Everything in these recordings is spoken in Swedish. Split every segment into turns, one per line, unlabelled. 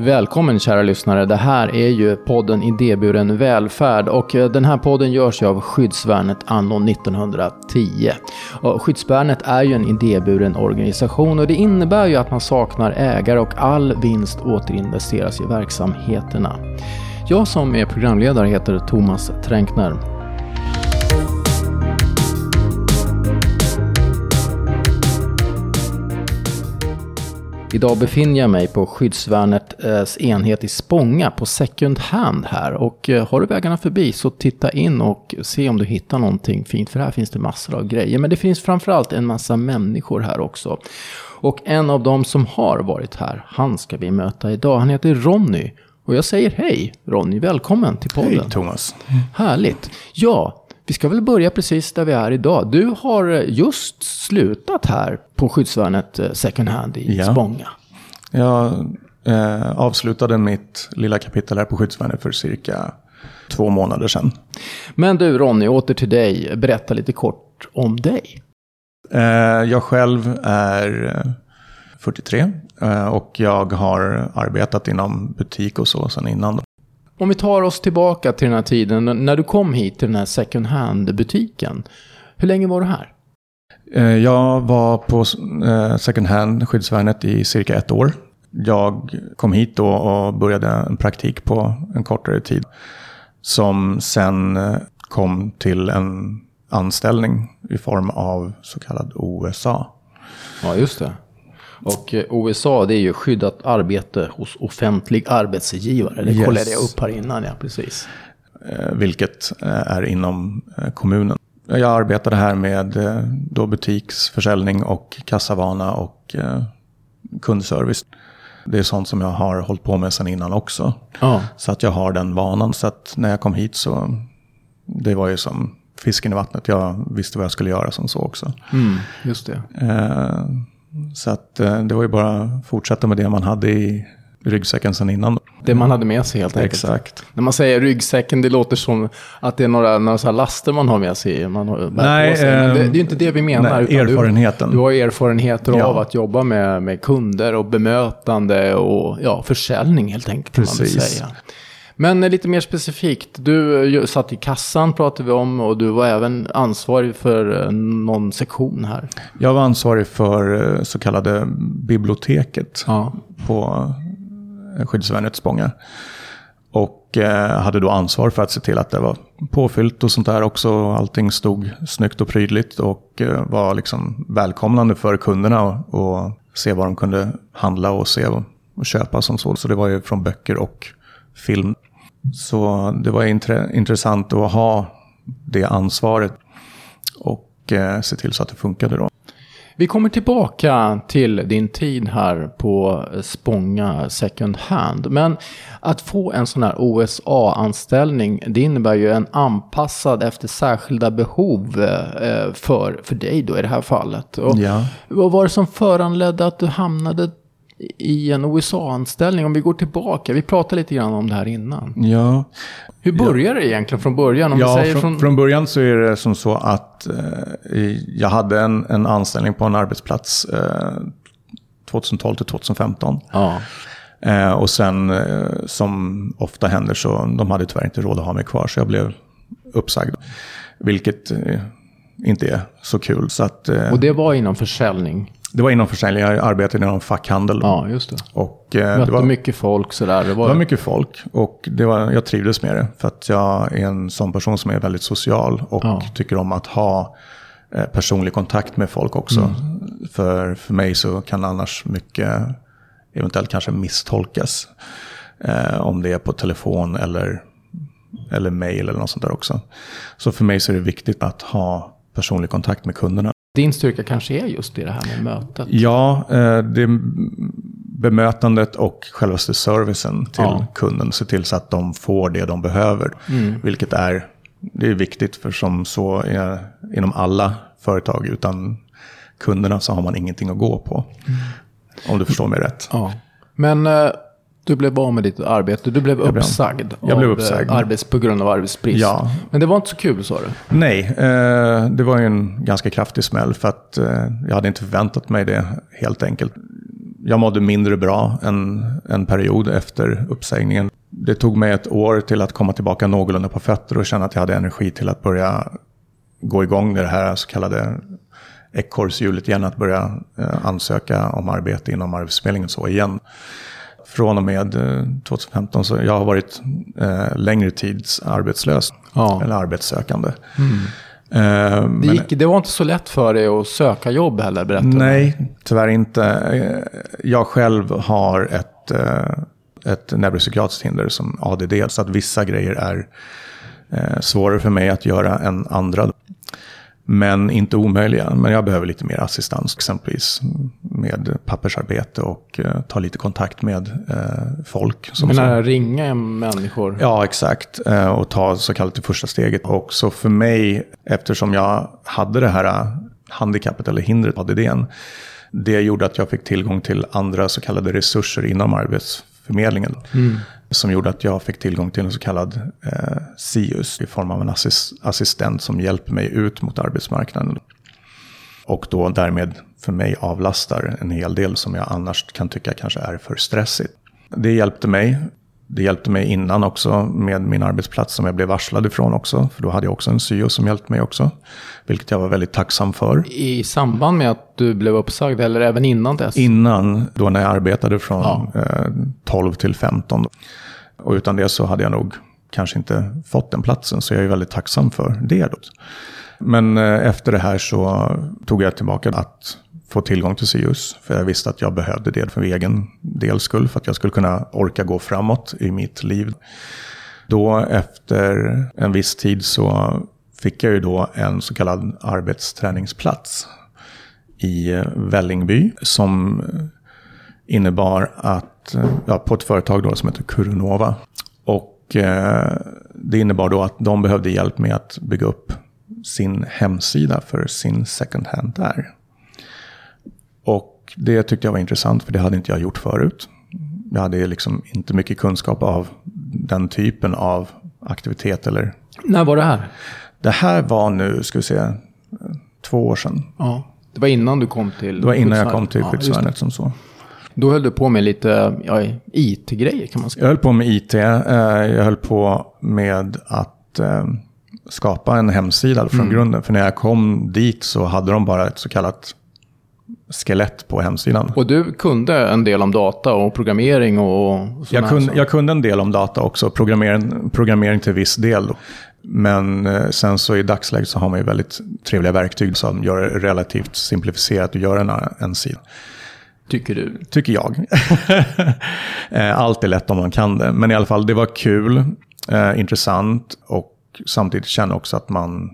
Välkommen kära lyssnare. Det här är ju podden Idéburen välfärd och eh, den här podden görs ju av Skyddsvärnet anno 1910. Och Skyddsvärnet är ju en idéburen organisation och det innebär ju att man saknar ägare och all vinst återinvesteras i verksamheterna. Jag som är programledare heter Thomas Tränkner. Idag befinner jag mig på skyddsvärnets enhet i Spånga på second hand här. Och eh, har du vägarna förbi så titta in och se om du hittar någonting fint. För här finns det massor av grejer. Men det finns framförallt en massa människor här också. Och en av dem som har varit här, han ska vi möta idag. Han heter Ronny. Och jag säger hej Ronny, välkommen till podden.
Hej Thomas.
Härligt. Ja, vi ska väl börja precis där vi är idag. Du har just slutat här på skyddsvärnet eh, second hand i
Ja.
Spånga.
Jag eh, avslutade mitt lilla kapitel här på skyddsvärnet för cirka två månader sedan.
Men du Ronny, åter till dig. Berätta lite kort om dig.
Eh, jag själv är eh, 43 eh, och jag har arbetat inom butik och så sedan innan.
Om vi tar oss tillbaka till den här tiden, när du kom hit till den här second hand-butiken. Hur länge var du här?
Eh, jag var på eh, second hand skyddsvärnet i cirka ett år. Jag kom hit då och började en praktik på en kortare tid. Som sen eh, kom till en anställning i form av så kallad OSA.
Ja, just det. Och eh, OSA, det är ju skyddat arbete hos offentlig arbetsgivare. Det
Yes.
kollade jag upp här innan, ja precis.
eh, vilket eh, är inom kommunen. Jag arbetade här med då butiksförsäljning och kassavana och kundservice. Det är sånt som jag har hållit på med sedan innan också.
Ja,
Så att jag har den vanan. Så att när jag kom hit så, det var ju som fisken i vattnet. Jag visste vad jag skulle göra som så också.
mm, just det.
Eh, så att eh, det var ju bara att fortsätta med det man hade i ryggsäcken sedan innan.
Det man hade med sig helt enkelt.
Exakt.
När man säger ryggsäcken, det låter som att det är några, några så laster man har med sig. Man har,
Nej,
sig. Men det, det
ehm,
är ju inte det vi menar.
nej,
utan
erfarenheten.
Du, du har erfarenheter
Ja.
av att jobba med, med kunder och bemötande och ja, försäljning helt enkelt. Kan man
Precis.
säga. Men eh, lite mer specifikt, du eh, satt i kassan pratade vi om och du var även ansvarig för eh, någon sektion här.
Jag var ansvarig för så kallade biblioteket
Ja,
på skyddsvärnet Spånga. Och hade då ansvar för att se till att det var påfyllt och sånt där också. Allting stod snyggt och prydligt och var liksom välkomnande för kunderna och, se vad de kunde handla och se och, och köpa som så. Så det var ju från böcker och film. Så det var intre, intressant att ha det ansvaret och eh, se till så att det funkade då.
Vi kommer tillbaka till din tid här på Spånga Second Hand. Men att få en sån här OSA-anställning, det innebär ju en anpassad efter särskilda behov eh, för, för dig då i det här fallet. Och
Ja.
Vad var det som föranledde att du hamnade i en OSA-anställning? Om vi går tillbaka, vi pratade lite grann om det här innan.
Ja,
Hur började det egentligen från början? Om
Ja,
säger
från,
från...
från början så är det som så att eh, jag hade en, en anställning på en arbetsplats eh, 2012 till 2015.
Ja,
Eh, och sen eh, som ofta händer så de hade tyvärr inte råd att ha mig kvar så jag blev uppsagd. Vilket eh, inte är så kul. Så att, eh,
och det var inom försäljning.
Det var inom försäljning, jag arbetade inom fackhandel.
Ja, just det.
Och eh,
Mötte
det var,
mycket folk sådär. Det var,
det var mycket folk och det var, jag trivdes med det. För att jag är en sån person som är väldigt social och
Ja.
tycker om att ha eh, personlig kontakt med folk också.
Mm.
För, för mig så kan annars mycket eventuellt kanske misstolkas. Eh, om det är på telefon eller, eller mail eller något sånt där också. Så för mig så är det viktigt att ha personlig kontakt med kunderna.
Din styrka kanske är just i det här med mötet.
Ja, eh, det är bemötandet och självaste servicen till
Ja.
kunden. Se till så att de får det de behöver. Vilket är, det är viktigt för som så är inom alla företag. Utan kunderna så har man ingenting att gå på. Om du förstår mig rätt.
Ja. Men eh, du blev av med ditt arbete. Du blev
blev-
uppsagd.
jag blev
av, eh,
uppsagd.
Arbets, på grund av arbetsbrist.
Ja.
Men det var inte så kul sa du?
Nej, eh, det var ju en ganska kraftig smäll för att eh, jag hade inte förväntat mig det helt enkelt. jag mådde mindre bra en, en period efter uppsägningen. Det tog mig ett år till att komma tillbaka någorlunda på fötter och känna att jag hade energi till att börja gå igång med det här så kallade ekorrshjulet igen, att börja eh, ansöka om arbete inom Arbetsförmedlingen så igen. Från och med 2015 så jag har varit eh, längre tids arbetslös ja. eller arbetssökande. Mm.
Eh, det, gick, det, var inte så lätt för dig att söka jobb heller, berättar
Nej, tyvärr inte. Eh, jag själv har ett, eh, ett neuropsykiatriskt hinder som ADD, så att vissa grejer är svårare för mig att göra än andra. Men inte omöjliga. Men jag behöver lite mer assistans, exempelvis med pappersarbete och uh, ta lite kontakt med uh, folk.
Som Men ringa människor?
Ja, exakt. Uh, och ta så kallat det första steget. Och så för mig, eftersom jag hade det här handikappet eller hindret, ADDn, det gjorde att jag fick tillgång till andra så kallade resurser inom Arbetsförmedlingen. Mm som gjorde att jag fick tillgång till en så kallad eh, SIUS i form av en assist assistent som hjälper mig ut mot arbetsmarknaden. Och då därmed för mig avlastar en hel del som jag annars kan tycka kanske är för stressigt. Det hjälpte mig det hjälpte mig innan också med min arbetsplats som jag blev varslad ifrån också. För då hade jag också en syo som hjälpte mig också. Vilket jag var väldigt tacksam för.
I samband med att du blev uppsagd eller även innan dess?
Innan, då när jag arbetade från ja. eh, 12 till 15. Och utan det så hade jag nog kanske inte fått den platsen. Så jag är väldigt tacksam för det. Då. Men eh, efter det här så tog jag tillbaka att få tillgång till SIUS. För jag visste att jag behövde det för egen del skull. För att jag skulle kunna orka gå framåt i mitt liv. Då efter en viss tid så fick jag ju då en så kallad arbetsträningsplats i eh, Vällingby. Som innebar att, eh, ja, på ett företag då som heter Kurunova. Och eh, det innebar då att de behövde hjälp med att bygga upp sin hemsida för sin second hand där. Och det tyckte jag var intressant för det hade inte jag gjort förut. Jag hade liksom inte mycket kunskap av den typen av aktivitet. Eller...
När var det här?
Det här var nu, ska vi se, två år sedan.
Ja, det var innan du kom till
Det var innan jag kom till skyddsvärnet ja, som så.
Då höll du på med lite ja, IT-grejer kan man säga.
Jag höll på med IT. Eh, jag höll på med att eh, skapa en hemsida från mm. grunden. För när jag kom dit så hade de bara ett så kallat skelett på hemsidan.
Och du kunde en del om data och programmering och
jag kunde, jag kunde en del om data också, programmering, programmering till viss del. Men eh, sen så i dagsläget så har man ju väldigt trevliga verktyg som gör det relativt simplifierat att göra en, en sida.
Tycker du?
Tycker jag. Eh, allt är lätt om man kan det. Men i alla fall, det var kul, eh, intressant och samtidigt känna också att man,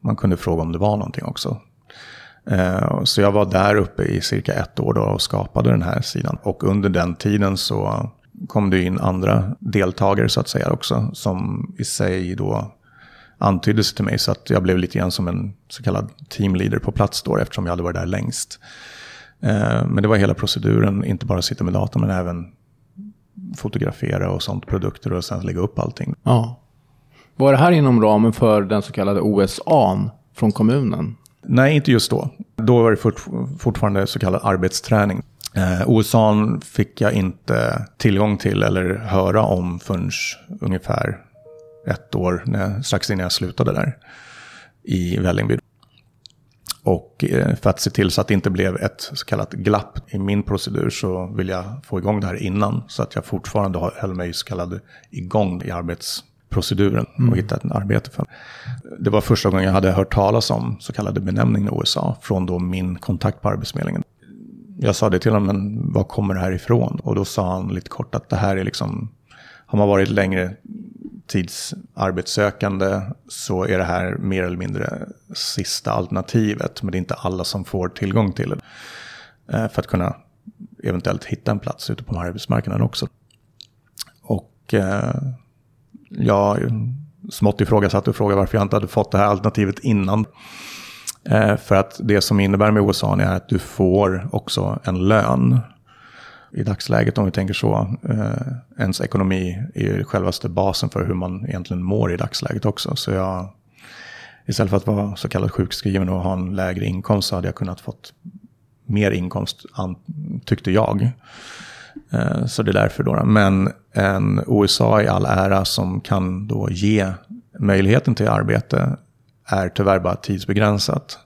man kunde fråga om det var någonting också. Eh, så jag var där uppe i cirka ett år då och skapade den här sidan. Och under den tiden så kom det in andra deltagare så att säga också. Som i sig då antydde sig till mig. Så att jag blev lite grann som en så kallad teamleader på plats då eftersom jag hade varit där längst. Eh, men det var hela proceduren, inte bara sitta med datorn men även fotografera och sånt, produkter och sen lägga upp allting.
Ja. Var det här inom ramen för den så kallade OSA från kommunen?
Nej, inte just då. Då var det fort, fortfarande så kallad arbetsträning. Eh, OSA fick jag inte tillgång till eller höra om förrän ungefär ett år, när, strax innan jag slutade där i Vällingby. Och eh, för att se till så att det inte blev ett så kallat glapp i min procedur så vill jag få igång det här innan. Så att jag fortfarande höll mig så kallad igång i arbets arbetsproceduren och mm. hitta ett arbete för. Det var första gången jag hade hört talas om så kallade benämningen USA från då min kontakt på Arbetsförmedlingen. Jag sa det till honom, men var kommer det här ifrån? Och då sa han lite kort att det här är liksom, har man varit längre tidsarbetssökande så är det här mer eller mindre sista alternativet. Men det är inte alla som får tillgång till det. Eh, för att kunna eventuellt hitta en plats ute på arbetsmarknaden också. Och eh, jag smått ifrågasatte och frågade varför jag inte hade fått det här alternativet innan. Eh, för att det som innebär med OSA är att du får också en lön i dagsläget om vi tänker så. Eh, ens ekonomi är ju självaste basen för hur man egentligen mår i dagsläget också. Så jag, istället för att vara så kallat sjukskriven och ha en lägre inkomst så hade jag kunnat fått mer inkomst, tyckte jag. Eh, så det är därför då. Men en OSA i all ära som kan då ge möjligheten till arbete är tyvärr bara tidsbegränsat.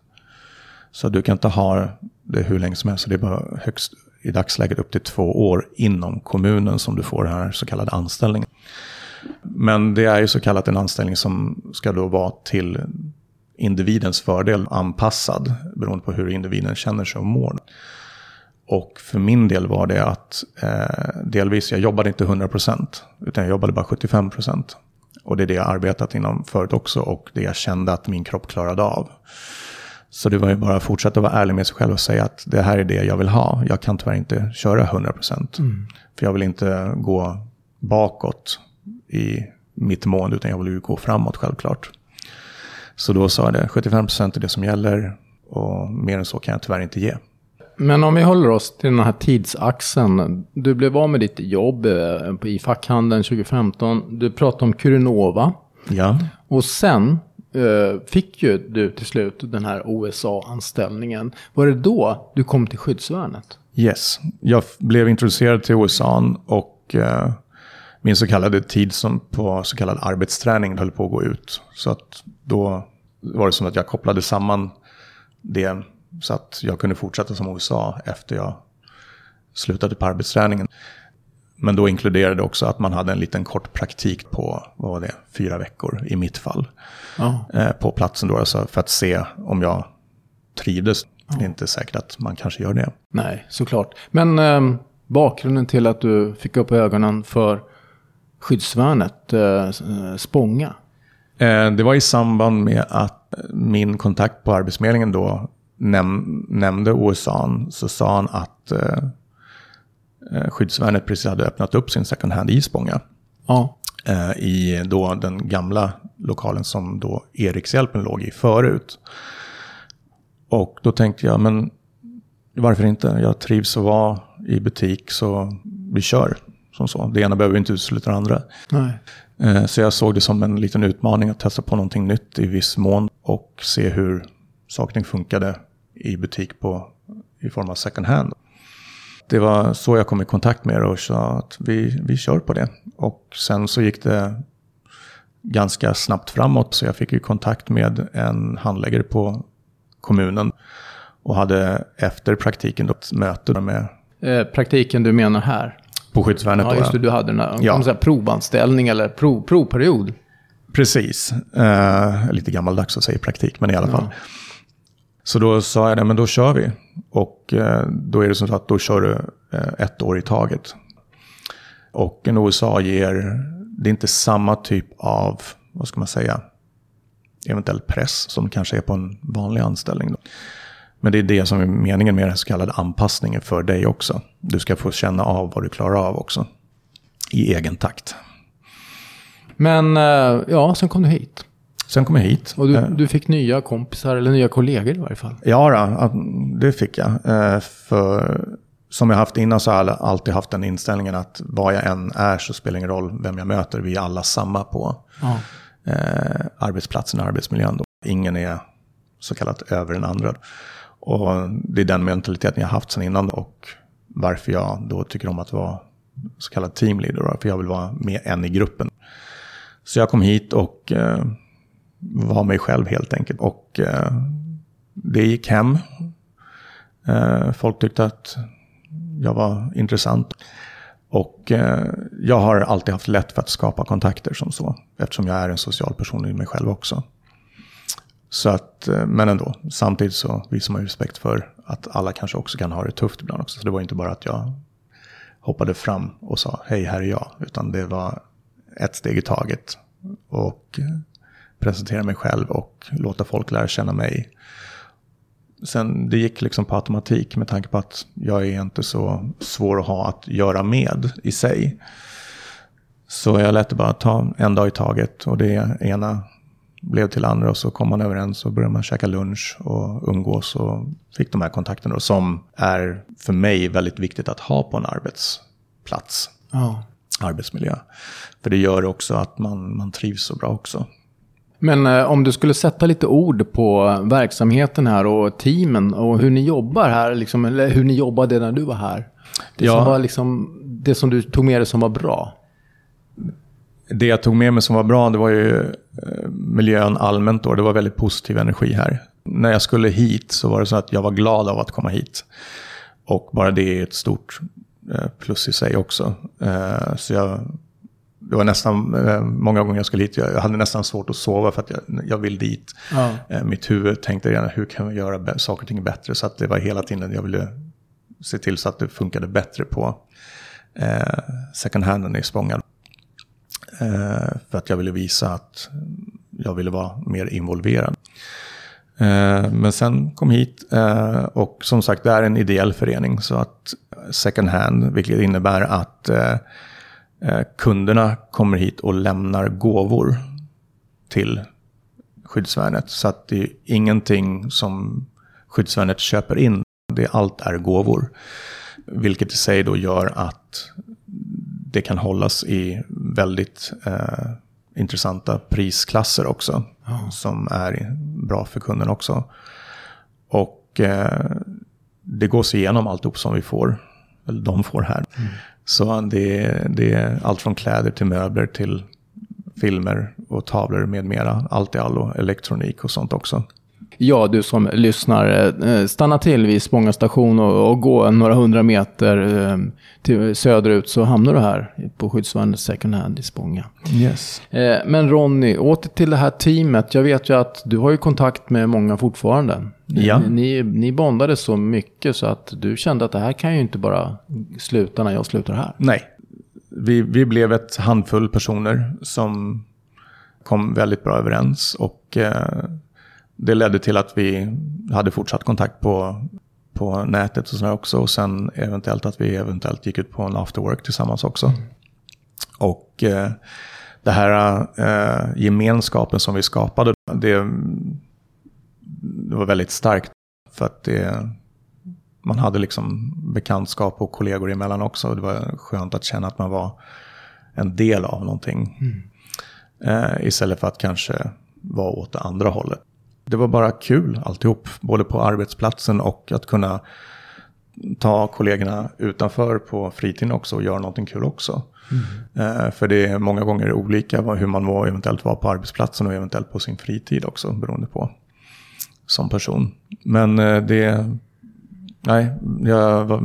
Så du kan inte ha det hur länge som helst. Så det är bara högst i dagsläget upp till två år inom kommunen som du får den här så kallade anställningen. Men det är ju så kallat en anställning som ska då vara till individens fördel anpassad beroende på hur individen känner sig och mår. Och för min del var det att eh, delvis, jag jobbade inte 100% utan jag jobbade bara 75%. Och det är det jag arbetat inom förut också och det jag kände att min kropp klarade av. Så det var ju bara att fortsätta vara ärlig med sig själv och säga att det här är det jag vill ha. Jag kan tyvärr inte köra 100%. Mm. För jag vill inte gå bakåt i mitt mående utan jag vill ju gå framåt självklart. Så då sa jag det, 75% är det som gäller och mer än så kan jag tyvärr inte ge.
Men om vi håller oss till den här tidsaxeln. Du blev av med ditt jobb eh, i fackhandeln 2015. Du pratade om Curinova.
Ja.
Och sen eh, fick ju du till slut den här OSA-anställningen. Var det då du kom till skyddsvärnet?
Yes, jag blev introducerad till OSA och eh, min så kallade tid som på så kallad arbetsträning höll på att gå ut. Så att då var det som att jag kopplade samman det så att jag kunde fortsätta som OSA efter jag slutade på arbetsträningen. Men då inkluderade också att man hade en liten kort praktik på, vad var det, fyra veckor i mitt fall. Ja. Eh, på platsen då, alltså för att se om jag trivdes. Ja. Det är inte säkert att man kanske gör det.
Nej, såklart. Men eh, bakgrunden till att du fick upp ögonen för skyddsvärnet, eh, Spånga?
Eh, det var i samband med att min kontakt på Arbetsförmedlingen då näm nämnde OSAn så sa han att eh, eh, skyddsvärnet precis hade öppnat upp sin second hand i Spånga.
Ja.
Eh, I då den gamla lokalen som då Erikshjälpen låg i förut. Och då tänkte jag, men varför inte? Jag trivs att vara i butik så vi kör. Som så. Det ena behöver inte utesluta det andra.
Nej.
Eh, så jag såg det som en liten utmaning att testa på någonting nytt i viss mån och se hur saker funkade i butik på, i form av second hand. Det var så jag kom i kontakt med det och sa att vi, vi kör på det. Och sen så gick det ganska snabbt framåt så jag fick ju kontakt med en handläggare på kommunen och hade efter praktiken då ett möte med...
Eh, praktiken du menar här?
På skyddsvärnet
Ja, just det. Du hade den här ja. säga, provanställning eller prov, provperiod.
Precis. Eh, lite gammaldags att säga praktik, men i alla fall. Så då sa jag det, men då kör vi. Och eh, då är det som så att då kör du eh, ett år i taget. Och en OSA ger, det är inte samma typ av, vad ska man säga, eventuell press som kanske är på en vanlig anställning. Då. Men det är det som är meningen med den så kallade anpassningen för dig också. Du ska få känna av vad du klarar av också. I egen takt.
Men eh, ja, sen kom du hit.
Sen kom jag hit.
Och du, eh. du fick nya kompisar, eller nya kollegor i varje fall?
Ja, då, det fick jag. Eh, för som jag haft innan så har jag alltid haft den inställningen att vad jag än är så spelar det ingen roll vem jag möter. Vi är alla samma på ja. arbetsplatsen och arbetsmiljön. Då. Ingen är så kallat över den andra. Och det är den mentaliteten jag haft sedan innan och varför jag då tycker om att vara så kallad teamleader. För jag vill vara med en i gruppen. Så jag kom hit och vara mig själv helt enkelt. Och eh, det gick hem. Eh, folk tyckte att jag var intressant. Och eh, jag har alltid haft lätt för att skapa kontakter som så. Eftersom jag är en social person i mig själv också. Så att, eh, men ändå, samtidigt så visar man ju respekt för att alla kanske också kan ha det tufft ibland också. Så det var inte bara att jag hoppade fram och sa hej, här är jag. Utan det var ett steg i taget. Och eh, presentera mig själv och låta folk lära känna mig. Sen det gick liksom på automatik med tanke på att jag är inte så svår att ha att göra med i sig. Så jag lät det bara ta en dag i taget och det ena blev till andra och så kom man överens och började man käka lunch och umgås och fick de här kontakterna som är för mig väldigt viktigt att ha på en arbetsplats.
Ja.
Arbetsmiljö. För det gör också att man, man trivs så bra också.
Men eh, om du skulle sätta lite ord på verksamheten här och teamen och hur ni jobbar här, liksom, eller hur ni jobbade när du var här. Det,
Ja.
som var liksom, det som du tog med dig som var bra.
Det jag tog med mig som var bra, det var ju eh, miljön allmänt då. Det var väldigt positiv energi här. När jag skulle hit så var det så att jag var glad av att komma hit. Och bara det är ett stort eh, plus i sig också. Så jag, det var nästan, eh, många gånger jag skulle hit, jag hade nästan svårt att sova för att jag, jag vill dit.
Ja.
Eh, Mitt huvud tänkte redan, hur kan vi göra saker och ting bättre? Så att det var hela tiden, jag ville se till så att det funkade bättre på eh, second handen i Spånga. Eh, för att jag ville visa att jag ville vara mer involverad. Eh, men sen kom hit eh, och som sagt det är en ideell förening så att second hand, vilket innebär att eh, kunderna kommer hit och lämnar gåvor till skyddsvärnet. Så att det är ingenting som skyddsvärnet köper in, det allt är gåvor. Vilket i sig då gör att det kan hållas i väldigt eh, intressanta prisklasser också. Som är bra för kunden också. Och eh, det gås igenom alltihop som vi får, eller de får här. Så det, är- det är allt från kläder till möbler till filmer och tavlor med mera. Allt i allo, elektronik och sånt också.
Ja, du som lyssnar, eh, stanna till vid Spånga station och, och gå några hundra meter eh, till söderut så hamnar du här på skyddsvärnet second hand i Spånga.
Yes.
Eh, Men Ronny, åter till det här teamet. Jag vet ju att du har ju kontakt med många fortfarande.
Ja.
Ni, ni, ni bondade så mycket så att du kände att det här kan ju inte bara sluta när jag slutar här.
Nej, vi, vi blev ett handfull personer som kom väldigt bra överens. Och eh, det ledde till att vi hade fortsatt kontakt på, på nätet och sådär också. Och sen eventuellt att vi eventuellt gick ut på en after work tillsammans också. Och eh, det här eh, gemenskapen som vi skapade, det, det var väldigt starkt. För att det, man hade liksom bekantskap och kollegor emellan också. Och det var skönt att känna att man var en del av någonting. Eh, istället för att kanske vara åt det andra hållet. Det var bara kul alltihop, både på arbetsplatsen och att kunna ta kollegorna utanför på fritiden också och göra någonting kul också. Eh, för det är många gånger olika hur man var, eventuellt var på arbetsplatsen och eventuellt på sin fritid också, beroende på som person. Men eh, det, nej, jag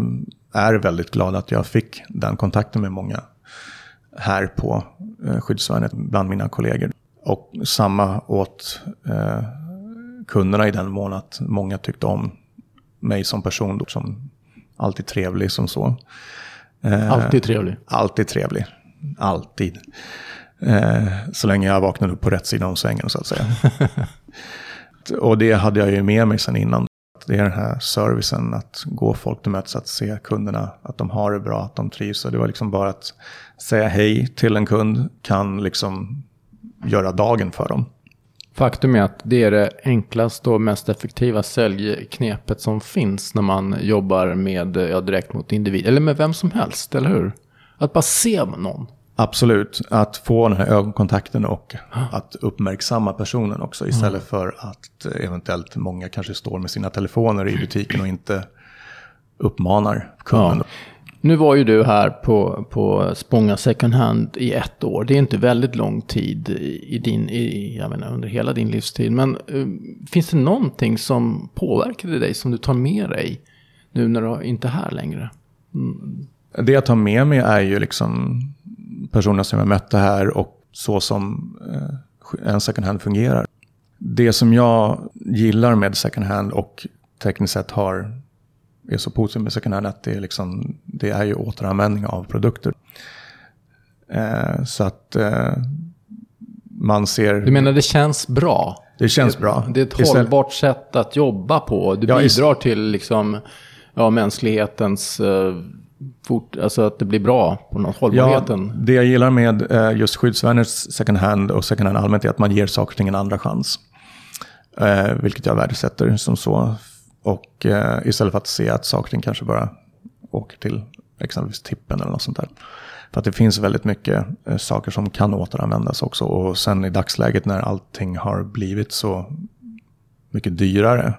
är väldigt glad att jag fick den kontakten med många här på eh, skyddsvärnet bland mina kollegor. Och samma åt kunderna i den mån att många tyckte om mig som person, som alltid trevlig som så. Eh,
Alltid trevlig.
Alltid trevlig. Alltid. Eh, så länge jag vaknade upp på rätt sida om sängen så att säga. och det hade jag ju med mig sedan innan. Det är den här servicen, att gå folk till mötes, att se kunderna, att de har det bra, att de trivs. Och det var liksom bara att säga hej till en kund kan liksom göra dagen för dem.
Faktum är att det är det enklaste och mest effektiva säljknepet som finns när man jobbar med, ja, direkt mot individ. Eller med vem som helst, eller hur? Att bara se någon.
Absolut, att få den här ögonkontakten och att uppmärksamma personen också istället för att eventuellt många kanske står med sina telefoner i butiken och inte uppmanar kunden.
Ja. Nu var ju du här på, på Spånga second hand i ett år. Det är inte väldigt lång tid i din, i, jag menar, under hela din livstid. Men uh, finns det någonting som påverkade dig som du tar med dig nu när du inte är här längre? Mm.
Det jag tar med mig är ju liksom personerna som jag mötte här och så som uh, en second hand fungerar. Det som jag gillar med second hand och tekniskt sett har är så positivt med second hand att det är, liksom, det är ju återanvändning av produkter. Eh, så att eh, man ser...
Du menar det känns bra?
Det känns bra.
Det är ett
Istället-
hållbart sätt att jobba på. Du
Ja,
bidrar till liksom, ja, mänsklighetens, eh, fort, alltså att det blir bra på något,
Ja,
hållbarheten.
det jag gillar med eh, just skyddsvärnets second hand och second hand allmänt är att man ger saker och ting en andra chans. Eh, vilket jag värdesätter som så. Och eh, istället för att se att saker och ting kanske bara åker till exempelvis tippen eller något sånt där. För att det finns väldigt mycket eh, saker som kan återanvändas också. Och sen i dagsläget när allting har blivit så mycket dyrare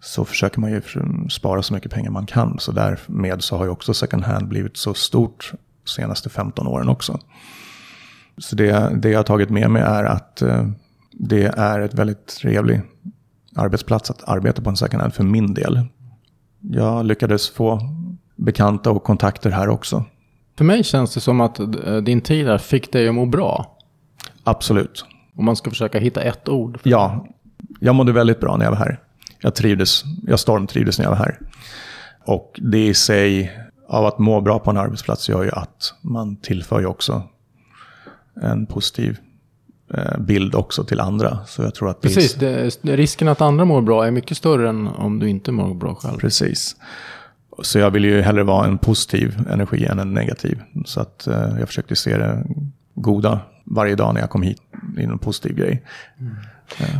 så försöker man ju spara så mycket pengar man kan. Så därmed så har ju också second hand blivit så stort de senaste 15 åren också. Så det, det jag har tagit med mig är att eh, det är ett väldigt trevligt arbetsplats att arbeta på en second hand för min del. Jag lyckades få bekanta och kontakter här också.
För mig känns det som att eh, din tid här fick dig att må bra.
Absolut.
Om man ska försöka hitta ett ord.
Ja, jag mådde väldigt bra när jag var här. Jag trivdes, jag stormtrivdes när jag var här. Och det i sig, av att må bra på en arbetsplats gör ju att man tillför ju också en positiv bild också till andra. Så jag tror att
Precis, det, risken att andra mår bra är mycket större än om du inte mår bra själv.
Precis. Så jag vill ju hellre vara en positiv energi än en negativ. Så att eh, jag försökte se det goda varje dag när jag kom hit. i en positiv grej. Mm.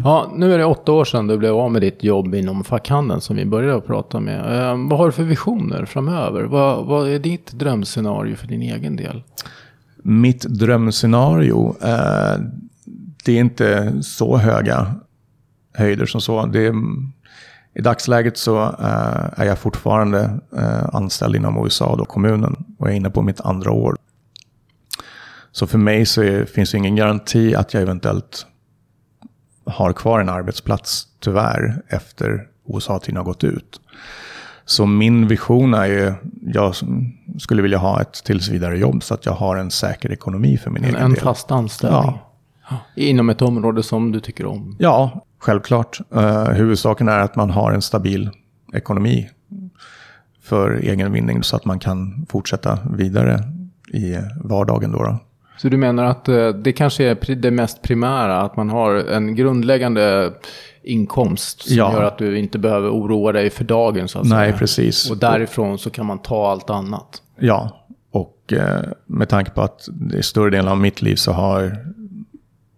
Ja, nu är det åtta år sedan du blev av med ditt jobb inom fackhandeln som vi började prata med. Eh, vad har du för visioner framöver? Vad, vad, är ditt drömscenario för din egen del?
Mitt drömscenario, eh, det är inte så höga höjder som så. Det I dagsläget så eh, är jag fortfarande eh, anställd inom USA, då, kommunen, och jag är inne på mitt andra år. Så för mig så är, finns det ingen garanti att jag eventuellt har kvar en arbetsplats, tyvärr, efter USA-tiden har gått ut. Så min vision är ju, jag skulle vilja ha ett tills vidare jobb så att jag har en säker ekonomi för min
en,
egen
en
del.
En fast anställning? Ja. Inom ett område som du tycker om?
Ja, självklart. Uh, huvudsaken är att man har en stabil ekonomi för egen vinning så att man kan fortsätta vidare i vardagen. Då, då.
Så du menar att uh, det kanske är det mest primära, att man har en grundläggande inkomst som ja. gör att du inte behöver oroa dig för dagen så att
Nej,
säga.
precis.
Och därifrån så kan man ta allt annat.
Ja, och eh, med tanke på att är större delen av mitt liv så har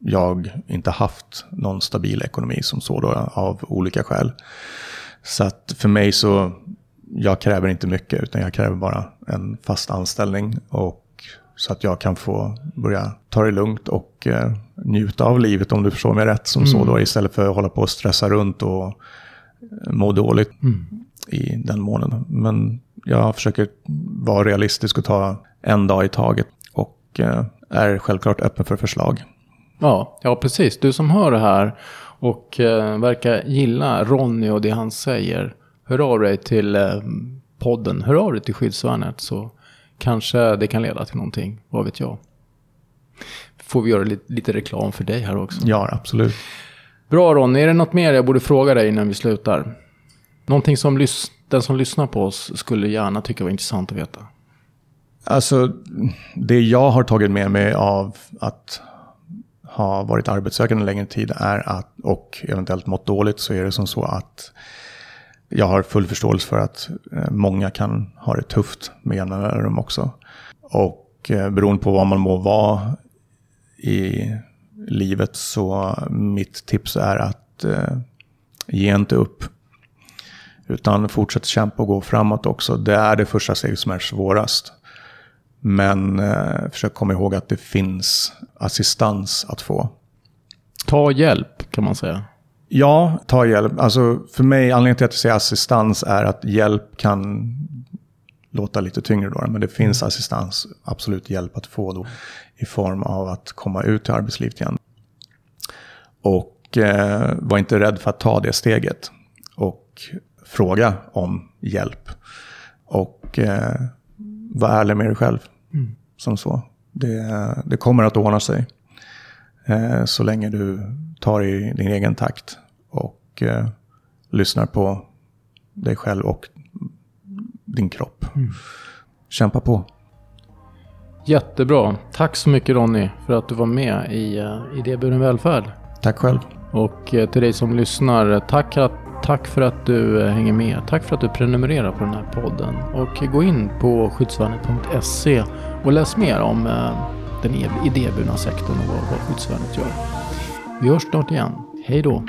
jag inte haft någon stabil ekonomi som så då, av olika skäl. Så att för mig så, jag kräver inte mycket utan jag kräver bara en fast anställning och så att jag kan få börja ta det lugnt och eh, njuta av livet om du förstår mig rätt som mm. så då istället för att hålla på och stressa runt och eh, må dåligt mm. i den månaden. Men jag försöker vara realistisk och ta en dag i taget och eh, är självklart öppen för förslag.
Ja, ja precis. Du som hör det här och eh, verkar gilla Ronny och det han säger. Hör av dig till eh, podden, hör av dig till skyddsvärnet så kanske det kan leda till någonting, vad vet jag. Får vi göra lite, lite reklam för dig här också?
Ja, absolut.
Bra Ronny, är det något mer jag borde fråga dig innan vi slutar? Någonting som den som lyssnar på oss skulle gärna tycka var intressant att veta?
Alltså, det jag har tagit med mig av att har varit arbetssökande en längre tid är att, och eventuellt mått dåligt, så är det som så att jag har full förståelse för att eh, många kan ha det tufft med jämna mellanrum också. Och eh, beroende på vad man må vara i livet så mitt tips är att eh, ge inte upp. Utan fortsätt kämpa och gå framåt också. Det är det första steget som är svårast. Men eh, försök komma ihåg att det finns assistans att få.
Ta hjälp kan man säga.
Ja, ta hjälp. Alltså för mig, anledningen till att jag säger assistans är att hjälp kan låta lite tyngre då. Men det finns assistans, absolut hjälp att få då. I form av att komma ut till arbetslivet igen. Och eh, var inte rädd för att ta det steget. Och fråga om hjälp. Och eh, var ärlig med dig själv. Mm. Som så. Det, det kommer att ordna sig. Eh, så länge du tar i din egen takt och eh, lyssnar på dig själv och din kropp. Mm. Kämpa på.
Jättebra. Tack så mycket Ronny för att du var med i uh, Idéburen välfärd.
Tack själv.
Och uh, till dig som lyssnar, tack, att, tack för att du eh, hänger med. Tack för att du prenumererar på den här podden. Och gå in på skyddsvärnet.se och läs mer om eh, den idéburna sektorn och vad skyddsvärnet gör. Vi hörs snart igen. Hej då!